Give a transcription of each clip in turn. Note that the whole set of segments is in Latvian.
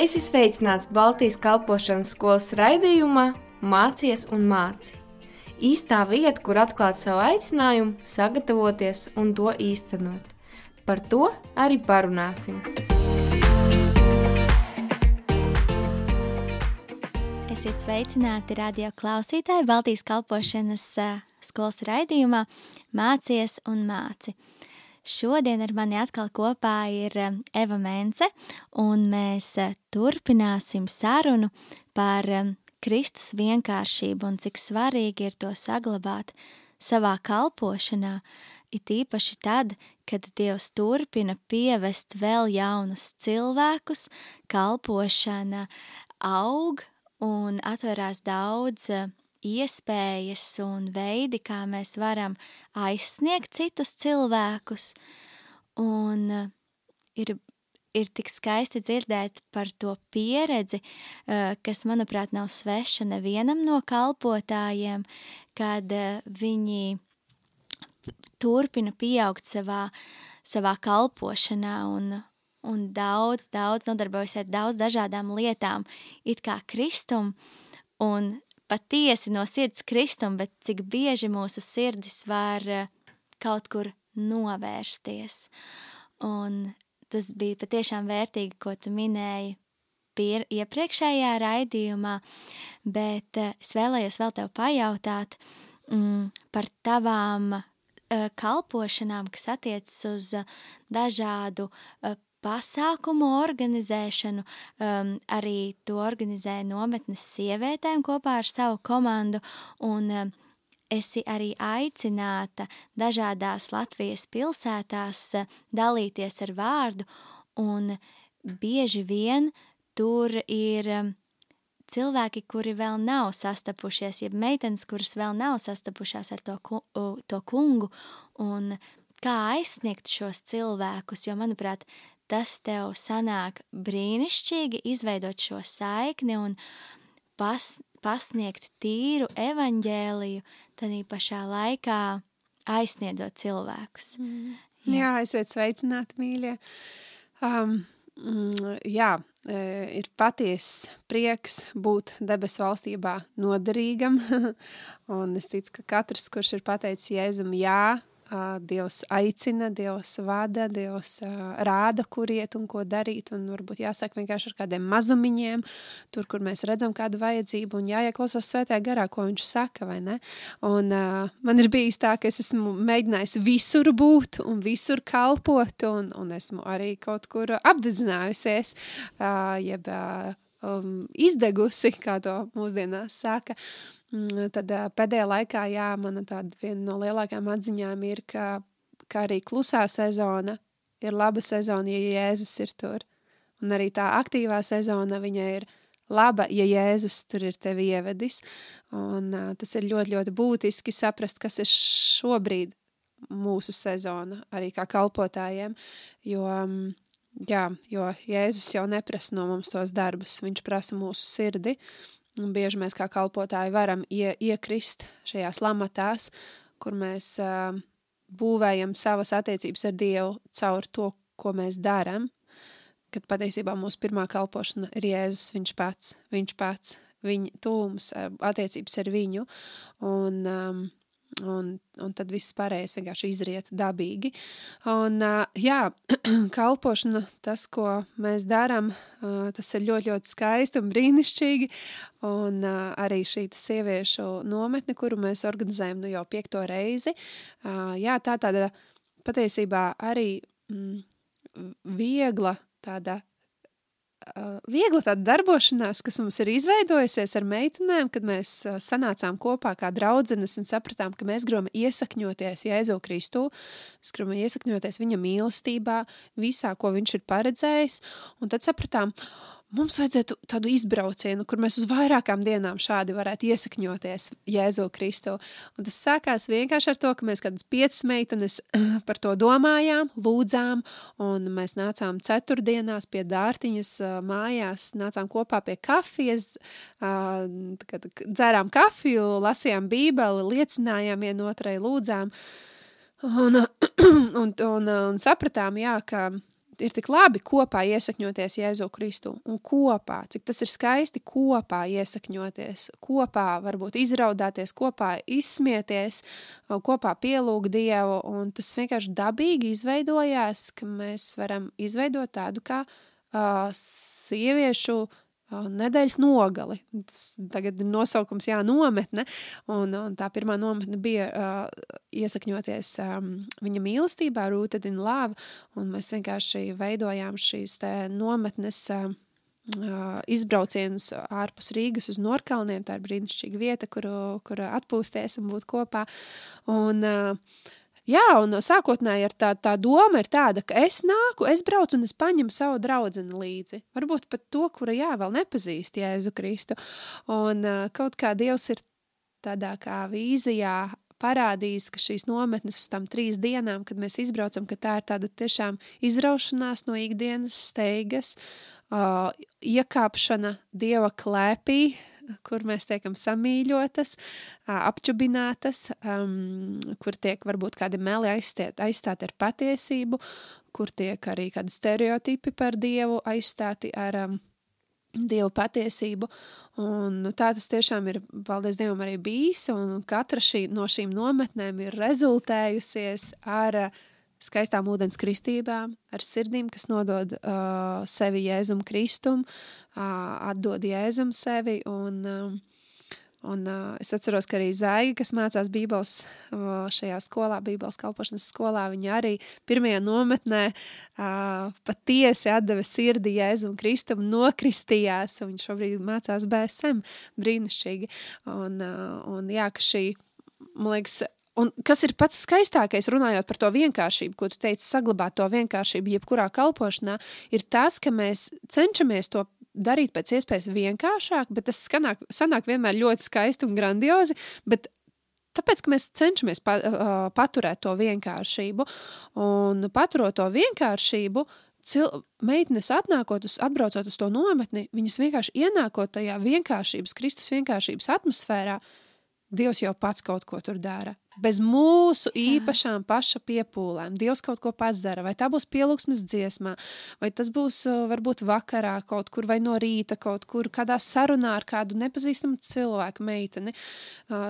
Es esmu sveicināts Baltijas kalpošanas skolas raidījumā Mācies un māci. Īstā vieta, kur atklāt savu aicinājumu, sagatavoties un to īstenot. Par to arī parunāsim. Esiet sveicināti radio klausītāji Baltijas kalpošanas uh, skolas raidījumā Mācies un māci. Šodien ar mani atkal kopā ir eh, Eva Mence, un mēs eh, turpināsim sarunu par eh, Kristus vienkāršību un cik svarīgi ir to saglabāt savā kalpošanā, it īpaši tad, kad Dievs turpina pievest vēl jaunus cilvēkus, kalpošana aug un atverās daudz iespējas un veidi, kā mēs varam aizsniegt citus cilvēkus. Un uh, ir, ir tik skaisti dzirdēt par to pieredzi, uh, kas, manuprāt, nav sveša nevienam no kalpotājiem, kad uh, viņi turpina pieaugt savā, savā kalpošanā un, un daudz, daudz nodarbojas ar daudz dažādām lietām, it kā kristum, un patiesi no sirds kristum, bet cik bieži mūsu sirdis var eh, kaut kur novērsties. Un tas bija patiešām vērtīgi, ko tu minēji pier, iepriekšējā raidījumā, bet uh, es vēlējos vēl tev pajautāt mm, par tavām uh, kalpošanām, kas attiecas uz dažādu pasākumu organizēšanu, um, arī to organizēja nometnes sievietēm kopā ar savu komandu, un um, esi arī aicināta dažādās Latvijas pilsētās uh, dalīties ar vārdu, un bieži vien tur ir um, cilvēki, kuri vēl nav sastapušies, jeb meitenes, kuras vēl nav sastapušās ar to, to kungu, un kā aizsniegt šos cilvēkus, jo, manuprāt, tas tev sanāk brīnišķīgi izveidot šo saikni un pas, pasniegt tīru evaņģēliju, tad pašā laikā aizsniedzot cilvēkus. Mm. Jā, jā esiet sveicināti, mīļie. Um, mm, jā, e, ir patiesa prieks būt debesu valstībā noderīgam. un es ticu, ka katrs, kurš ir pateicis Jēzum, jā, Dievs aicina, Dievs vada, Dievs rāda, kur iet un ko darīt. Un varbūt jāsāk vienkārši ar kādiem mazumiņiem, tur, kur mēs redzam kādu vajadzību, un jāieklausās svētajā garā, ko viņš saka? Un uh, man ir bijis tā, ka es esmu mēģinājis visur būt un visur kalpot, un, un esmu arī kaut kur apdedzinājusies, uh, jeb uh, um, izdegusi, kā to mūsdienās saka. Mm, tad pēdējā laikā, jā, mana tāda viena no lielākajām atziņām ir, ka, ka arī klusā sezona ir laba sezona, ja Jēzus ir tur. Un arī tā aktīvā sezona viņai ir laba, ja Jēzus tur ir tevi ievedis. Un uh, tas ir ļoti, ļoti būtiski saprast, kas ir šobrīd mūsu sezona, arī kā kalpotājiem, jo, um, jā, jo Jēzus jau neprasa no mums tos darbus, viņš prasa mūsu sirdi, Un bieži mēs kā kalpotāji varam ie, iekrist šajās lamatās, kur mēs uh, būvējam savas attiecības ar Dievu caur to, ko mēs darām. Kad patiesībā mūsu pirmā kalpošana ir Jēzus, viņš pats, viņš pats, viņa tūms, attiecības ar viņu. Un, um, Un, un tad viss pārējais vienkārši izriet dabīgi. Un, jā, kalpošana, tas, ko mēs darām, tas ir ļoti, ļoti skaisti un brīnišķīgi. Un arī šī sieviešu nometne, kuru mēs organizējam nu jau piekto reizi, jā, tā tāda patiesībā arī mm, viegla tāda viegla tāda darbošanās, kas mums ir izveidojusies ar meitenēm, kad mēs sanācām kopā kā draudzenes un sapratām, ka mēs gribam iesakņoties Jēzu Kristu, mēs gribam iesakņoties viņa mīlestībā, visā, ko viņš ir paredzējis, un tad sapratām, oh, mums vajadzētu tādu izbraucienu, kur mēs uz vairākām dienām šādi varētu iesakņoties Jēzu Kristu. Un tas sākās vienkārši ar to, ka mēs kādas piecas meitenes par to domājām, lūdzām, un mēs nācām ceturtdienās pie dārtiņas mājās, nācām kopā pie kafijas, dzērām kafiju, lasījām bībeli, liecinājām vienotrai, lūdzām. Un, un, un, un sapratām, jā, ka ir tik labi kopā iesakņoties Jēzu Kristu un kopā, cik tas ir skaisti kopā iesakņoties, kopā varbūt izraudāties, kopā izsmieties, kopā pielūgt Dievu, un tas vienkārši dabīgi izveidojās, ka mēs varam izveidot tādu kā uh, sieviešu nedēļas nogali. Tas tagad ir nosaukums, jā, nometne. Un, un tā pirmā nometne bija uh, iesakņoties um, viņa mīlestībā, Rooted in Love, un mēs vienkārši veidojām šīs nometnes. Uh, izbraucienus ārpus Rīgas uz Norkalniem. Tā ir brīnišķīga vieta, kur, kur atpūsties un būt kopā. Un, uh, Jā, un sākotnēji tā, tā doma ir tāda, ka es nāku, es braucu un es paņemu savu draugu līdzi. Varbūt pat to, kura jā, vēl nepazīst Jēzu Kristu. Un kaut kā Dievs ir tādā kā vīzijā parādījis, ka šīs nometnes uz tam trīs dienām, kad mēs izbraucam, ka tā ir tāda tiešām izraušanās no ikdienas steigas, uh, iekāpšana Dieva klēpī, kur mēs tiekam samīļotas, apčubinātas, kur tiek varbūt kādi meli aizstiet, aizstāti ar patiesību, kur tiek arī kādi stereotipi par Dievu aizstāti ar Dievu patiesību. Un, nu, tā tas tiešām ir, paldies Dievam, arī bijis. Katra šī, no šīm nometnēm ir rezultējusies ar uh, skaistām ūdens kristībām, ar sirdīm, kas nodod uh, sevi Jēzum Kristum, uh, atdod Jēzum sevi. Un, uh, un uh, es atceros, ka arī Zaiga, kas mācās Bībeles uh, šajā skolā, Bībeles kalpošanas skolā, viņa arī pirmajā nometnē uh, patiesi atdeva sirdi Jēzum Kristum, nokristījās, un viņš šobrīd mācās BSM brīnišķīgi. Un, uh, un jā, ka šī, man liekas, Un kas ir pats skaistākais, runājot par to vienkāršību, ko tu teici, saglabāt to vienkāršību, jebkurā kalpošanā, ir tas, ka mēs cenšamies to darīt pēc iespējas vienkāršāk, bet tas skanāk, sanāk vienmēr ļoti skaisti un grandiozi, tāpēc, mēs cenšamies pa, uh, paturēt to vienkāršību, un paturot to vienkāršību, cil, meitenes atnākot uz, atbraucot uz to nometni, viņas vienkārši ienākot tajā vienkāršības, Kristus vienkāršības atmosfērā, Dievs jau pats kaut ko tur dara bez mūsu īpašām paša piepūlēm. Dievs kaut ko pats dara, vai tā būs pielūgsmes dziesmā, vai tas būs varbūt vakarā kaut kur, vai no rīta kaut kur, kādā sarunā ar kādu nepazīstamu cilvēku meiteni.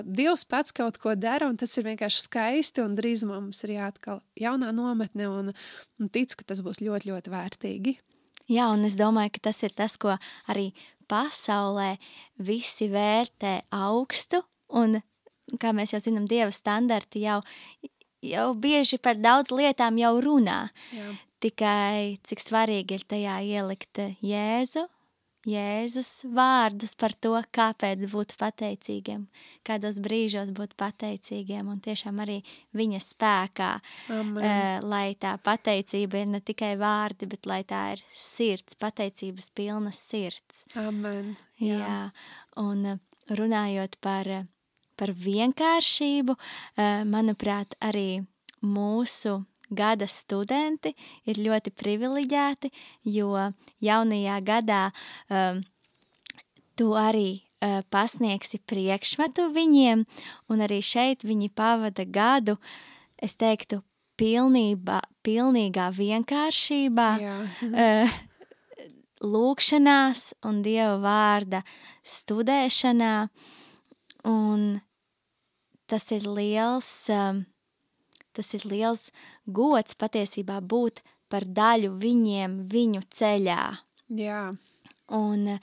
Dievs pats kaut ko dara, un tas ir vienkārši skaisti, un drīzumā mums ir jāatkal jaunā nometne, un, un ticu, ka tas būs ļoti, ļoti vērtīgi. Jā, un es domāju, ka tas ir tas, ko arī pasaulē visi vērtē augstu, un kā mēs jau zinām, dieva standarti jau, jau bieži par daudz lietām jau runā. Jā. Tikai cik svarīgi ir tajā ielikt Jēzu, Jēzus vārdus par to, kāpēc būt pateicīgiem, kādos brīžos būt pateicīgiem un tiešām arī viņa spēkā, Amen. uh, lai tā pateicība ir ne tikai vārdi, bet lai tā ir sirds, pateicības pilna sirds. Amen. Jā, Jā un runājot par par vienkāršību, eh, manuprāt, arī mūsu gada studenti ir ļoti privileģēti, jo jaunajā gadā um, tu arī uh, pasniegsi priekšmetu viņiem, un arī šeit viņi pavada gadu, es teiktu, pilnībā, pilnīgā vienkāršībā, uh, lūkšanās un Dieva vārda studēšanā, un tas ir liels, um, tas ir liels gods patiesībā būt par daļu viņiem viņu ceļā. Jā. Un,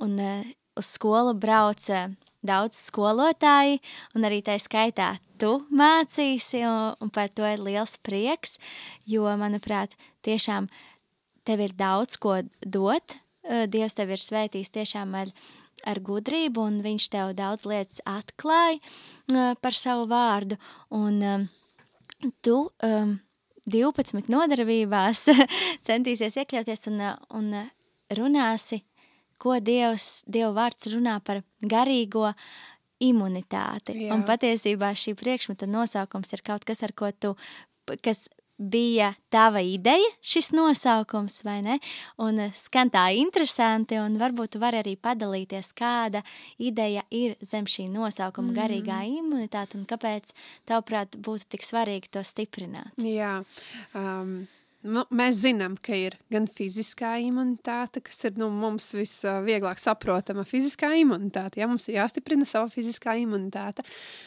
un uh, uz skolu brauca daudz skolotāji, un arī tā skaitā tu mācīsi, un, un par to ir liels prieks, jo, manuprāt, tiešām tev ir daudz ko dot. Uh, Dievs tev ir svētījis tiešām ar ar gudrību, un viņš tev daudz lietas atklāja uh, par savu vārdu. Un um, tu um, 12 nodarbībās centīsies iekļauties un, un runāsi, ko Dievs, Dieva vārds runā par garīgo imunitāti. Jā. Un patiesībā šī priekšmeta nosaukums ir kaut kas, ar ko tu, kas bija tava ideja, šis nosaukums, vai ne? Un eh, skan tā interesanti, un varbūt tu vari arī padalīties, kāda ideja ir zem šī nosaukuma mm. garīgā imunitāte, un kāpēc, tavuprāt, būtu tik svarīgi to stiprināt? Jā, um, nu, mēs zinām, ka ir gan fiziskā imunitāte, kas ir nu, mums visvieglāk saprotama fiziskā imunitāte. Ja? Mums ir jāstiprina sava fiziskā imunitāte,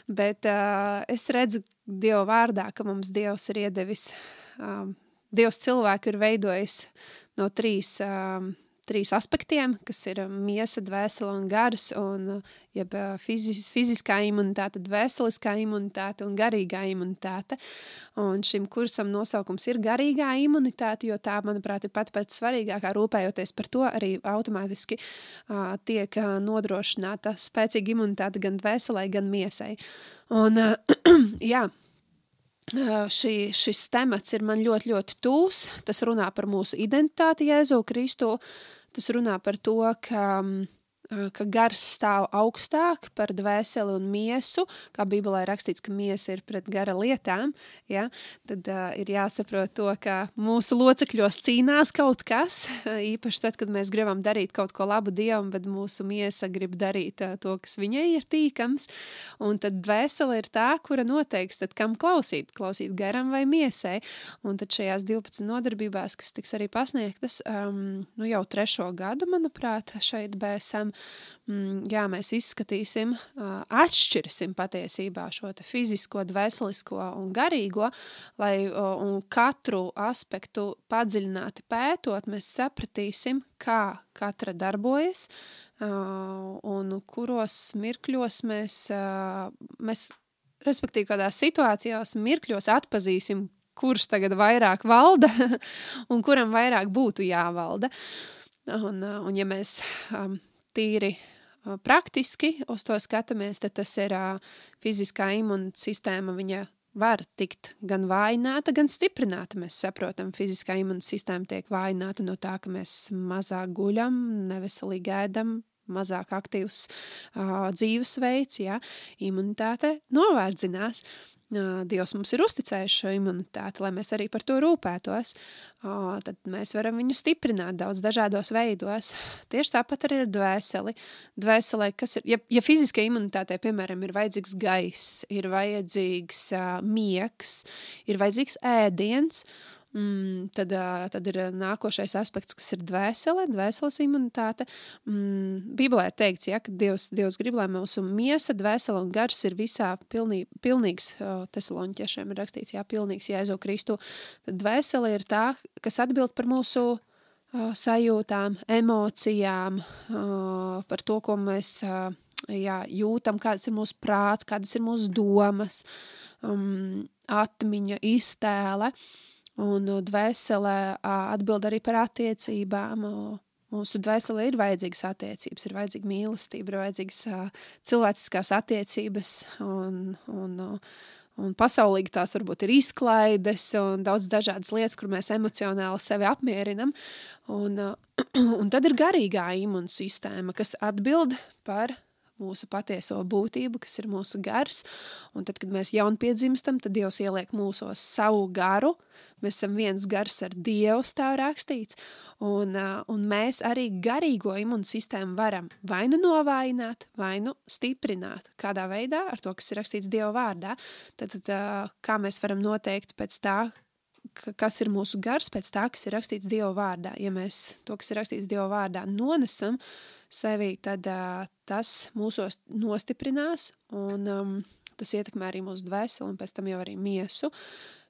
bet uh, es redzu Dieva vārdā, ka mums Dievs ir iedevis, um, Dievs cilvēku ir veidojis no trīs um, trīs aspektiem, kas ir miesa, dvēsele un gars, un jeb fizis, fiziskā imunitāte, dvēseliskā imunitāte un garīgā imunitāte. Un šim kursam nosaukums ir garīgā imunitāte, jo tā, manuprāt, ir pat pats svarīgākā, rūpējoties par to, arī automātiski uh, tiek uh, nodrošināta spēcīga imunitāte gan dvēselē, gan miesai. Un, uh, jā, šī, šis temats ir man ļoti, ļoti tūs. Tas runā par mūsu identitāti Jēzu Kristu. Tas runā par to, ka ka gars stāv augstāk par dvēseli un miesu, kā Bībelē ir rakstīts, ka miesa ir pret gara lietām, ja, tad uh, ir jāsaprot to, ka mūsu locekļos cīnās kaut kas, īpaši tad, kad mēs gribam darīt kaut ko labu Dievam, bet mūsu miesa grib darīt uh, to, kas viņai ir tīkams, un tad dvēsele ir tā, kura noteiks, tad kam klausīt, klausīt garam vai miesai, un tad šajās 12 nodarbībās, kas tiks arī pasniegtas, um, nu jau trešo gadu, manuprāt, šeit bēsam, jā, mēs izskatīsim, atšķirsim patiesībā šo fizisko, dvēselisko un garīgo, lai un katru aspektu padziļināti pētot, mēs sapratīsim, kā katra darbojas un kuros mirkļos mēs, mēs respektīvi, kādās situācijās, mirkļos atpazīsim, kurš tagad vairāk valda un kuram vairāk būtu jāvalda. Un, un ja mēs um, tīri praktiski uz to skatāmies, tad tas ir fiziskā imūnsistēma. Viņa var tikt gan vājināta, gan stiprināta. Mēs saprotam, fiziskā imūnsistēma tiek vājināta no tā, ka mēs mazāk guļam, neveselīgi ēdam, mazāk aktīvs uh, dzīvesveids, ja imunitāte novārdzinās. Uh, Dievs mums ir uzticējis šo imunitāti, lai mēs arī par to rūpētos. Tad mēs varam viņu stiprināt daudz dažādos veidos. Tieši tāpat arī ar dvēseli. Dvēselē, kas ir, ja, ja fiziskai imunitātei, piemēram, ir vajadzīgs gaiss, ir vajadzīgs uh, miegs, ir vajadzīgs ēdiens, Mm, tad, tad ir nākošais aspekts, kas ir dvēsele, dvēseles imunitāte. Mm, Bībelē ir teikts, ja, ka Dievs, Dievs grib, lai mūsu miesa, dvēsele un gars ir visā pilnī, pilnīgs, tesaloniķiešiem ir rakstīts, jā, pilnīgs Jēzu Kristu. Tad dvēsele ir tā, kas atbild par mūsu sajūtām, emocijām, par to, ko mēs jā, jūtam, kādas ir mūsu prāts, kādas ir mūsu domas, um, atmiņa, iztēle. Uh, un dvēselē atbild arī par attiecībām. Mūsu dvēselē ir vajadzīgas attiecības, ir vajadzīga mīlestība, ir vajadzīgas cilvēciskās attiecības, un, un, un pasaulīgi tās varbūt ir izklaides un daudz dažādas lietas, kur mēs emocionāli sevi apmierinam. Un, un tad ir garīgā imūnsistēma, kas atbild par mūsu patieso būtību, kas ir mūsu gars. Un tad, kad mēs jaunpiedzimstam, tad Dievs ieliek mūsos savu garu. Mēs esam viens gars ar Dievu, tā rakstīts. Un, un mēs arī garīgo imūnsistēmu varam vai nu novājināt, vai nu stiprināt. Kādā veidā? Ar to, kas ir rakstīts Dieva vārdā. Tad, tad kā mēs varam noteikt pēc tā, kas ir mūsu gars, pēc tā, kas ir rakstīts Dieva vārdā. Ja mēs to, kas ir rakstīts Dieva vārdā, nonesam, sevī, tad uh, tas mūsos nostiprinās un um, tas ietekmē arī mūsu dvēseli un pēc tam jau arī miesu.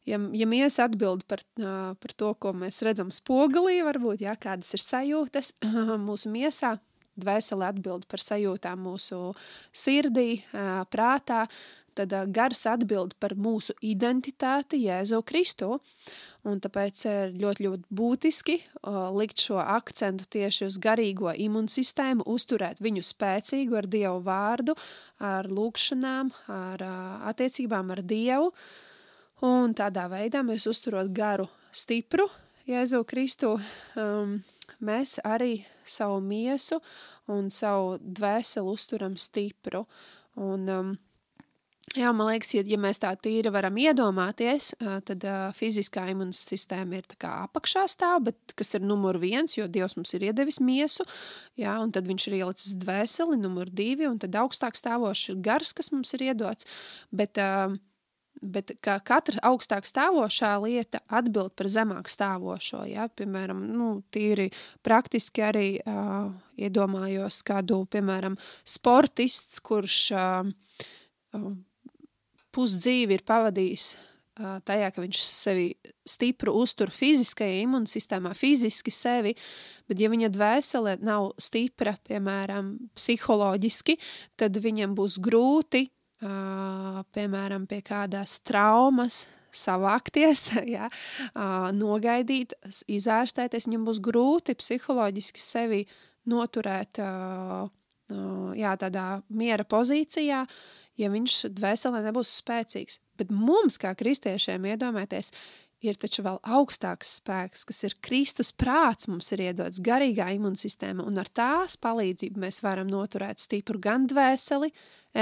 Ja, ja miesa atbild par, uh, par to, ko mēs redzam spogulī, varbūt, jā, kādas ir sajūtas mūsu miesā, dvēsele atbild par sajūtām mūsu sirdī, uh, prātā, tad uh, gars atbild par mūsu identitāti Jēzu Kristu. Un tāpēc ir ļoti, ļoti būtiski uh, likt šo akcentu tieši uz garīgo imunsistēmu, uzturēt viņu spēcīgu ar Dievu vārdu, ar lūkšanām, ar uh, attiecībām ar Dievu. Un tādā veidā mēs uzturot garu stipru, Jēzu Kristu, um, mēs arī savu miesu un savu dvēseli uzturam stipru. Un, um, Jā, man liekas, ja, ja mēs tā tīri varam iedomāties, tad uh, fiziskā imunsistēma ir apakšā stāv, bet kas ir numur viens, jo Dievs mums ir iedevis miesu, jā, un tad viņš ir ielicis dvēseli, numur divi, un tad augstāk stāvošs ir gars, kas mums ir iedots. Bet uh, bet ka katra augstāk stāvošā lieta atbild par zemāk stāvošo. Ja? Piemēram, nu, tīri praktiski arī uh, iedomājos kādu, piemēram, sportists, kurš uh, pusdzīvi ir pavadījis tajā, ka viņš sevi stipru uztur fiziskajā imunsistēmā, fiziski sevi, bet ja viņa dvēsele nav stipra, piemēram, psiholoģiski, tad viņam būs grūti, piemēram, pie kādās traumas savākties, ja, nogaidīt, izārstēties, viņam būs grūti psiholoģiski sevi noturēt jā, tādā miera pozīcijā, ja viņš dvēselē nebūs spēcīgs. Bet mums, kā kristiešiem, iedomājieties, ir taču vēl augstāks spēks, kas ir Kristus prāts, mums ir iedots garīgā imunsistēma, un ar tās palīdzību mēs varam noturēt stipru gan dvēseli,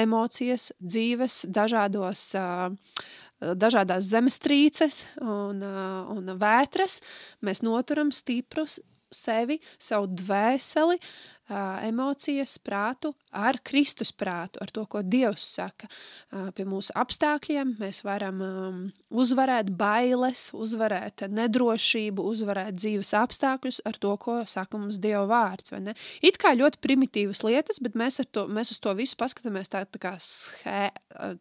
emocijas, dzīves, dažādos, dažādās zemestrīces un, un vētras. Mēs noturam stiprus sevi, savu dvēseli, emocijas, prātu ar Kristus prātu, ar to, ko Dievs saka. Pie mūsu apstākļiem mēs varam uzvarēt bailes, uzvarēt nedrošību, uzvarēt dzīves apstākļus ar to, ko saka mums Dieva vārds. It kā ļoti primitīvas lietas, bet mēs, to, mēs uz to visu paskatāmies tā, tā kā schē,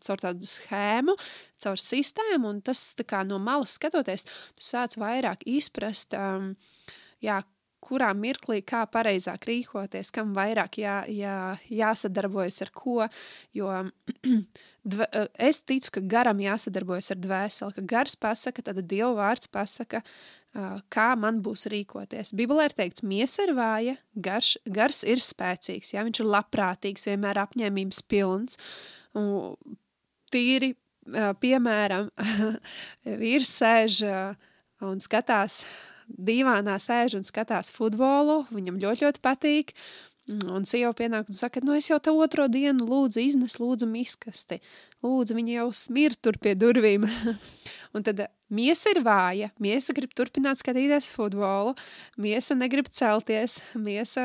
caur tādu schēmu, caur sistēmu, un tas kā no malas skatoties, tu sāc vairāk izprast, um, jā, kurā mirklī kā pareizāk rīkoties, kam vairāk jā, jā, jāsadarbojas ar ko. Jo dve, es ticu, ka garam jāsadarbojas ar dvēseli, ka gars pasaka, tad Dieva vārds pasaka, kā man būs rīkoties. Bībelē ir teikts, miesa ir vāja, garš, gars ir spēcīgs, ja viņš ir labprātīgs, vienmēr apņēmības pilns. Tīri, piemēram, vīrs sēž un skatās dīvānā sēž un skatās futbolu, viņam ļoti, ļoti patīk. Un sieva pienāk un saka, nu es jau te otro dienu lūdzu iznes, lūdzu miskasti. Lūdzu, viņa jau smird tur pie durvīm. un tad miesa ir vāja, miesa grib turpināt skatīties futbolu, miesa negrib celties, miesa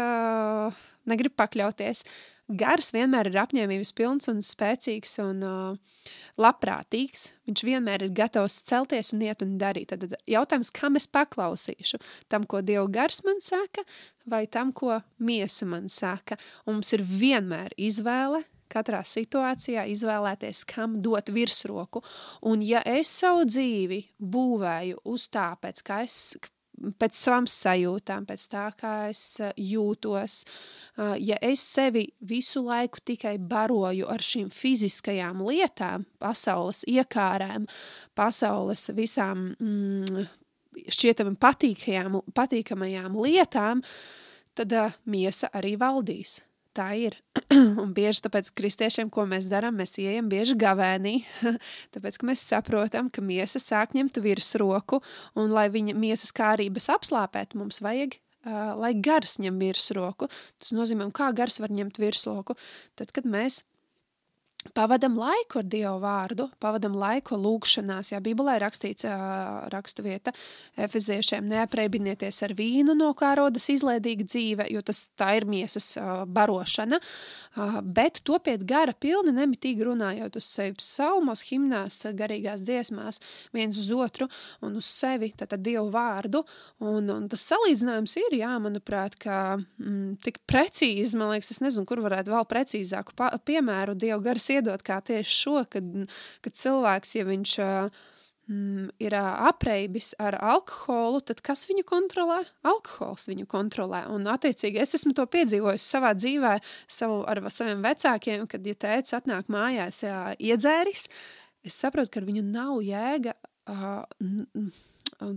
negrib pakļauties. Gars vienmēr ir apņēmības pilns un spēcīgs un uh, labprātīgs. Viņš vienmēr ir gatavs celties un iet un darīt. Tad jautājums, kam es paklausīšu? Tam, ko Dieva gars man saka, vai tam, ko miesa man saka? Un mums ir vienmēr izvēle katrā situācijā izvēlēties, kam dot virsroku. Un ja es savu dzīvi būvēju uz tā, pēc kā es, pēc savām sajūtām, pēc tā, kā es eh, jūtos. Eh, ja es sevi visu laiku tikai baroju ar šīm fiziskajām lietām, pasaules iekārēm, pasaules visām mm, šķietami patīkamajām lietām, tad uh, miesa arī valdīs. Tā ir. un bieži tāpēc kristiešiem, ko mēs darām, mēs ejam bieži gavēnī, tāpēc, ka mēs saprotam, ka miesa sāk ņemt virsroku, un lai viņa miesas kārības apslāpēt, mums vajag Uh, lai gars ņem virsroku. Tas nozīmē, kā gars var ņemt virsroku. Tad, kad mēs Pavadam laiku ar Dievu vārdu, pavadam laiku lūgšanās. Jā, Bībelē ir rakstīts, rakstu vieta, efeziešiem neaprēbinieties ar vīnu, no kā rodas izlēdīga dzīve, jo tas tā ir miesas barošana, bet topiet gara pilni, nemitīgi runājot uz sevi psalmos, himnās, garīgās dziesmās, viens uz otru un uz sevi, tātad Dievu vārdu, un, un tas salīdzinājums ir, jā, manuprāt, ka mm, tik precīzi, man liekas, es nezinu, kur varētu vēl precīzāku piemēru Dievu garas iedot kā tieši šo, kad, kad cilvēks, ja viņš mm, ir apreibis ar alkoholu, tad kas viņu kontrolē? Alkohols viņu kontrolē. Un, attiecīgi, es esmu to piedzīvojis savā dzīvē, savu, ar saviem vecākiem, kad, ja tēvs atnāk mājās jā, iedzēris, es saprotu, ka viņu nav jēga uh,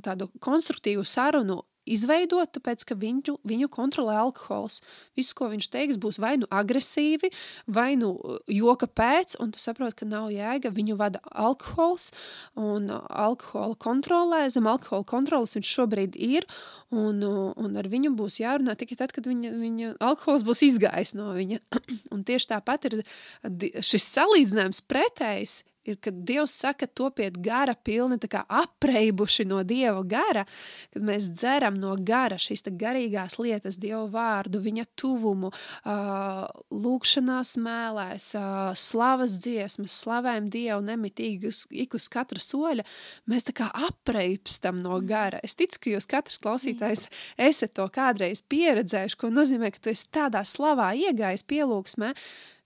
tādu konstruktīvu sarunu izveidot, tāpēc, ka viņu, viņu kontrolē alkohols. Viss, ko viņš teiks, būs vai nu agresīvi, vai nu uh, joka pēc, un tu saproti, ka nav jēga. Viņu vada alkohols, un uh, alkohola kontrolē, zem alkohola kontrolas viņš šobrīd ir, un, uh, un ar viņu būs jārunā tikai tad, kad viņa, viņa alkohols būs izgājis no viņa. un tieši tāpat ir šis salīdzinājums pretējs ir, kad Dievs saka, topiet gara pilni, tā kā apreibuši no Dieva gara, kad mēs dzeram no gara šīs garīgās lietas, Dieva vārdu, viņa tuvumu, lūkšanās mēlēs, slavas dziesmas, slavējam Dievu nemitīgi uz, ik uz katra soļa, mēs tā kā apreibstam no gara. Es ticu, ka jūs katrs klausītājs esat to kādreiz pieredzējuši, ko nozīmē, ka tu esi tādā slavā iegājis pielūgsmē,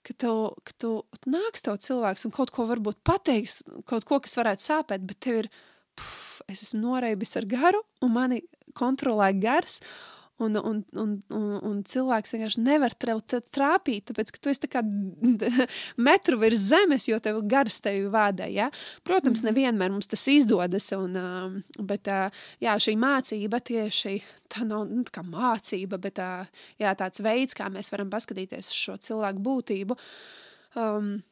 ka tev, ka tu nāks tev cilvēks un kaut ko varbūt pateiks, kaut ko, kas varētu sāpēt, bet tev ir, puf, es esmu noreibis ar garu un mani kontrolē gars, Un, un, un, un, un cilvēks vienkārši nevar tev trāpīt, tāpēc ka tu esi metru virs zemes, jo tev gars tevi vada. Ja? Protams, -hmm. nevienmēr mums tas izdodas, un, bet jā, šī mācība tieši tā nav nu, tā mācība, bet jā, tāds veids, kā mēs varam paskatīties uz šo cilvēku būtību, um,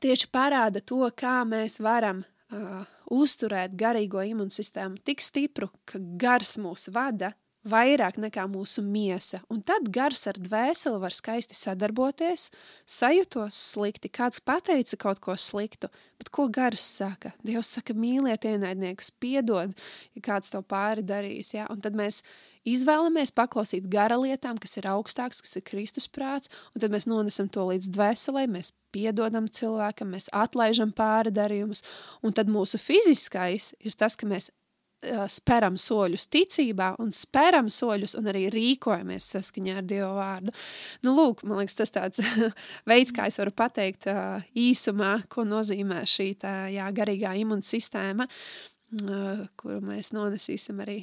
tieši parāda to, kā mēs varam uh, uzturēt garīgo imunsistēmu tik stipru, ka gars mūs vada vairāk nekā mūsu miesa, un tad gars ar dvēseli var skaisti sadarboties, sajūtos slikti, kāds pateica kaut ko sliktu, bet ko gars saka? Dievs saka, mīliet ienaidniekus, piedod, ja kāds tev pāri darīs, ja? un tad mēs izvēlamies paklausīt gara lietām, kas ir augstāks, kas ir Kristus prāts, un tad mēs nonesam to līdz dvēselē, mēs piedodam cilvēkam, mēs atlaižam pāri darījumus, un tad mūsu fiziskais ir tas, ka mēs speram soļus ticībā un speram soļus un arī rīkojamies saskaņā ar Dievu vārdu. Nu, lūk, man liekas, tas tāds veids, kā es varu pateikt īsumā, ko nozīmē šī tā, jā, garīgā imunsistēma, kuru mēs nonesīsim arī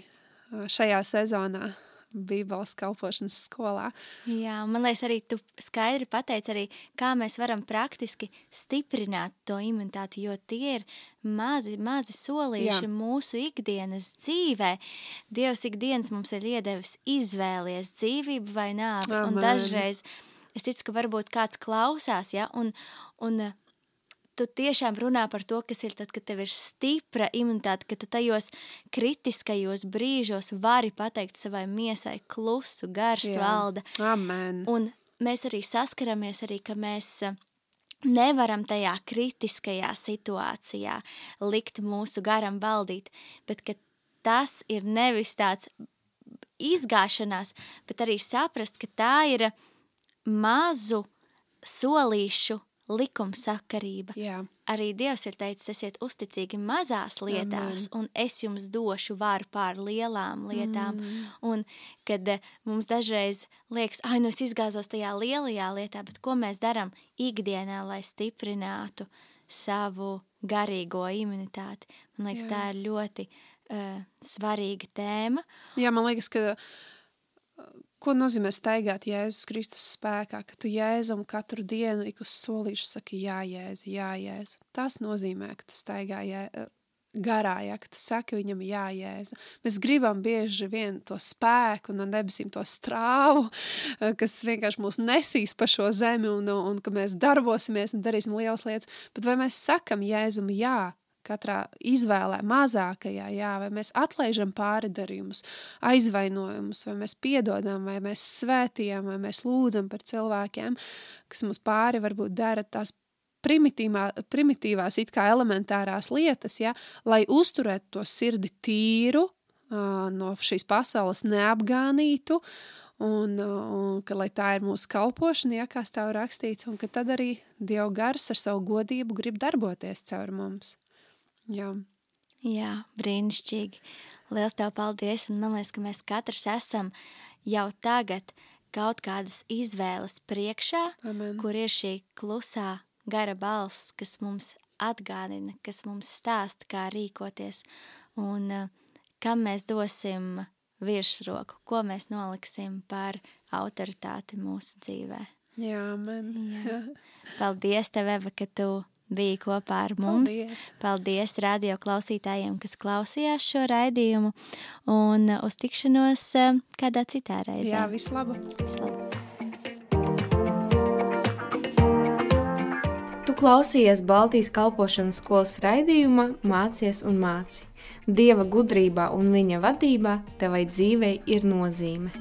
šajā sezonā Bībeles kalpošanas skolā. Jā, man liekas, arī tu skaidri pateici, arī, kā mēs varam praktiski stiprināt to imunitāti, jo tie ir mazi, mazi solīši Jā. mūsu ikdienas dzīvē. Dievs ikdienas mums ir iedevis izvēlies dzīvību vai nāvi, un dažreiz es ticu, ka varbūt kāds klausās, ja, un, un tu tiešām runā par to, kas ir tad, kad tev ir stipra imunitāte, ka tu tajos kritiskajos brīžos vari pateikt savai miesai klusu, gars Jā. valda. Amen. Un mēs arī saskaramies arī, ka mēs eh, nevaram tajā kritiskajā situācijā likt mūsu garam valdīt, bet ka tas ir nevis tāds izgāšanās, bet arī saprast, ka tā ir mazu solīšu likumsakarība. Jā. Arī Dievs ir teicis, esiet uzticīgi mazās lietās, Amen. un es jums došu varu pār lielām lietām. Mm. Un kad eh, mums dažreiz liekas, ah, nu es izgāzos tajā lielajā lietā, bet ko mēs darām ikdienā, lai stiprinātu savu garīgo imunitāti? Man liekas, Jā. tā ir ļoti uh, svarīga tēma. Jā, man liekas, ka Ko nozīmē staigāt Jēzus Kristus spēkā, ka tu Jēzum katru dienu ik uz solīšu saki jā, Jēzu, jā, Jēzu. Tas nozīmē, ka tu staigā jē, garā, ja, ka tu saki viņam jā, Jēzu. Mēs gribam bieži vien to spēku no debesīm, to strāvu, kas vienkārši mūs nesīs pa šo zemi un, un, un ka mēs darbosimies un darīsim lielas lietas, bet vai mēs sakam Jēzum jā, katrā izvēlē, mazākajā, jā, vai mēs atlaižam pāridarījumus, aizvainojumus, vai mēs piedodam, vai mēs svētījam, vai mēs lūdzam par cilvēkiem, kas mums pāri varbūt dara tās primitīvās, it kā elementārās lietas, ja, lai uzturētu to sirdi tīru, no šīs pasaules neapgānītu, un, un ka tā ir mūsu kalpošana, ja, kā stāv rakstīts, un ka tad arī Dieva gars ar savu godību grib darboties caur mums. Jā. Jā, brīnišķīgi. Lielas tev paldies, un man liekas, ka mēs katrs esam jau tagad kaut kādas izvēles priekšā, Amen. kur ir šī klusā gara balss, kas mums atgādina, kas mums stāsta, kā rīkoties, un uh, kam mēs dosim virsroku, ko mēs noliksim par autoritāti mūsu dzīvē. Jā, man. Jā. Paldies tev, Eva, ka tu bija kopā ar mums. Paldies, Paldies radio klausītājiem, kas klausījās šo raidījumu, un uz tikšanos eh, kādā citā reizē. Jā, vislabāk! Vislabāk! Tu klausies Baltijas kalpošanas skolas raidījumā Mācies un māci. Dieva gudrībā un viņa vadībā tevai dzīvei ir nozīme.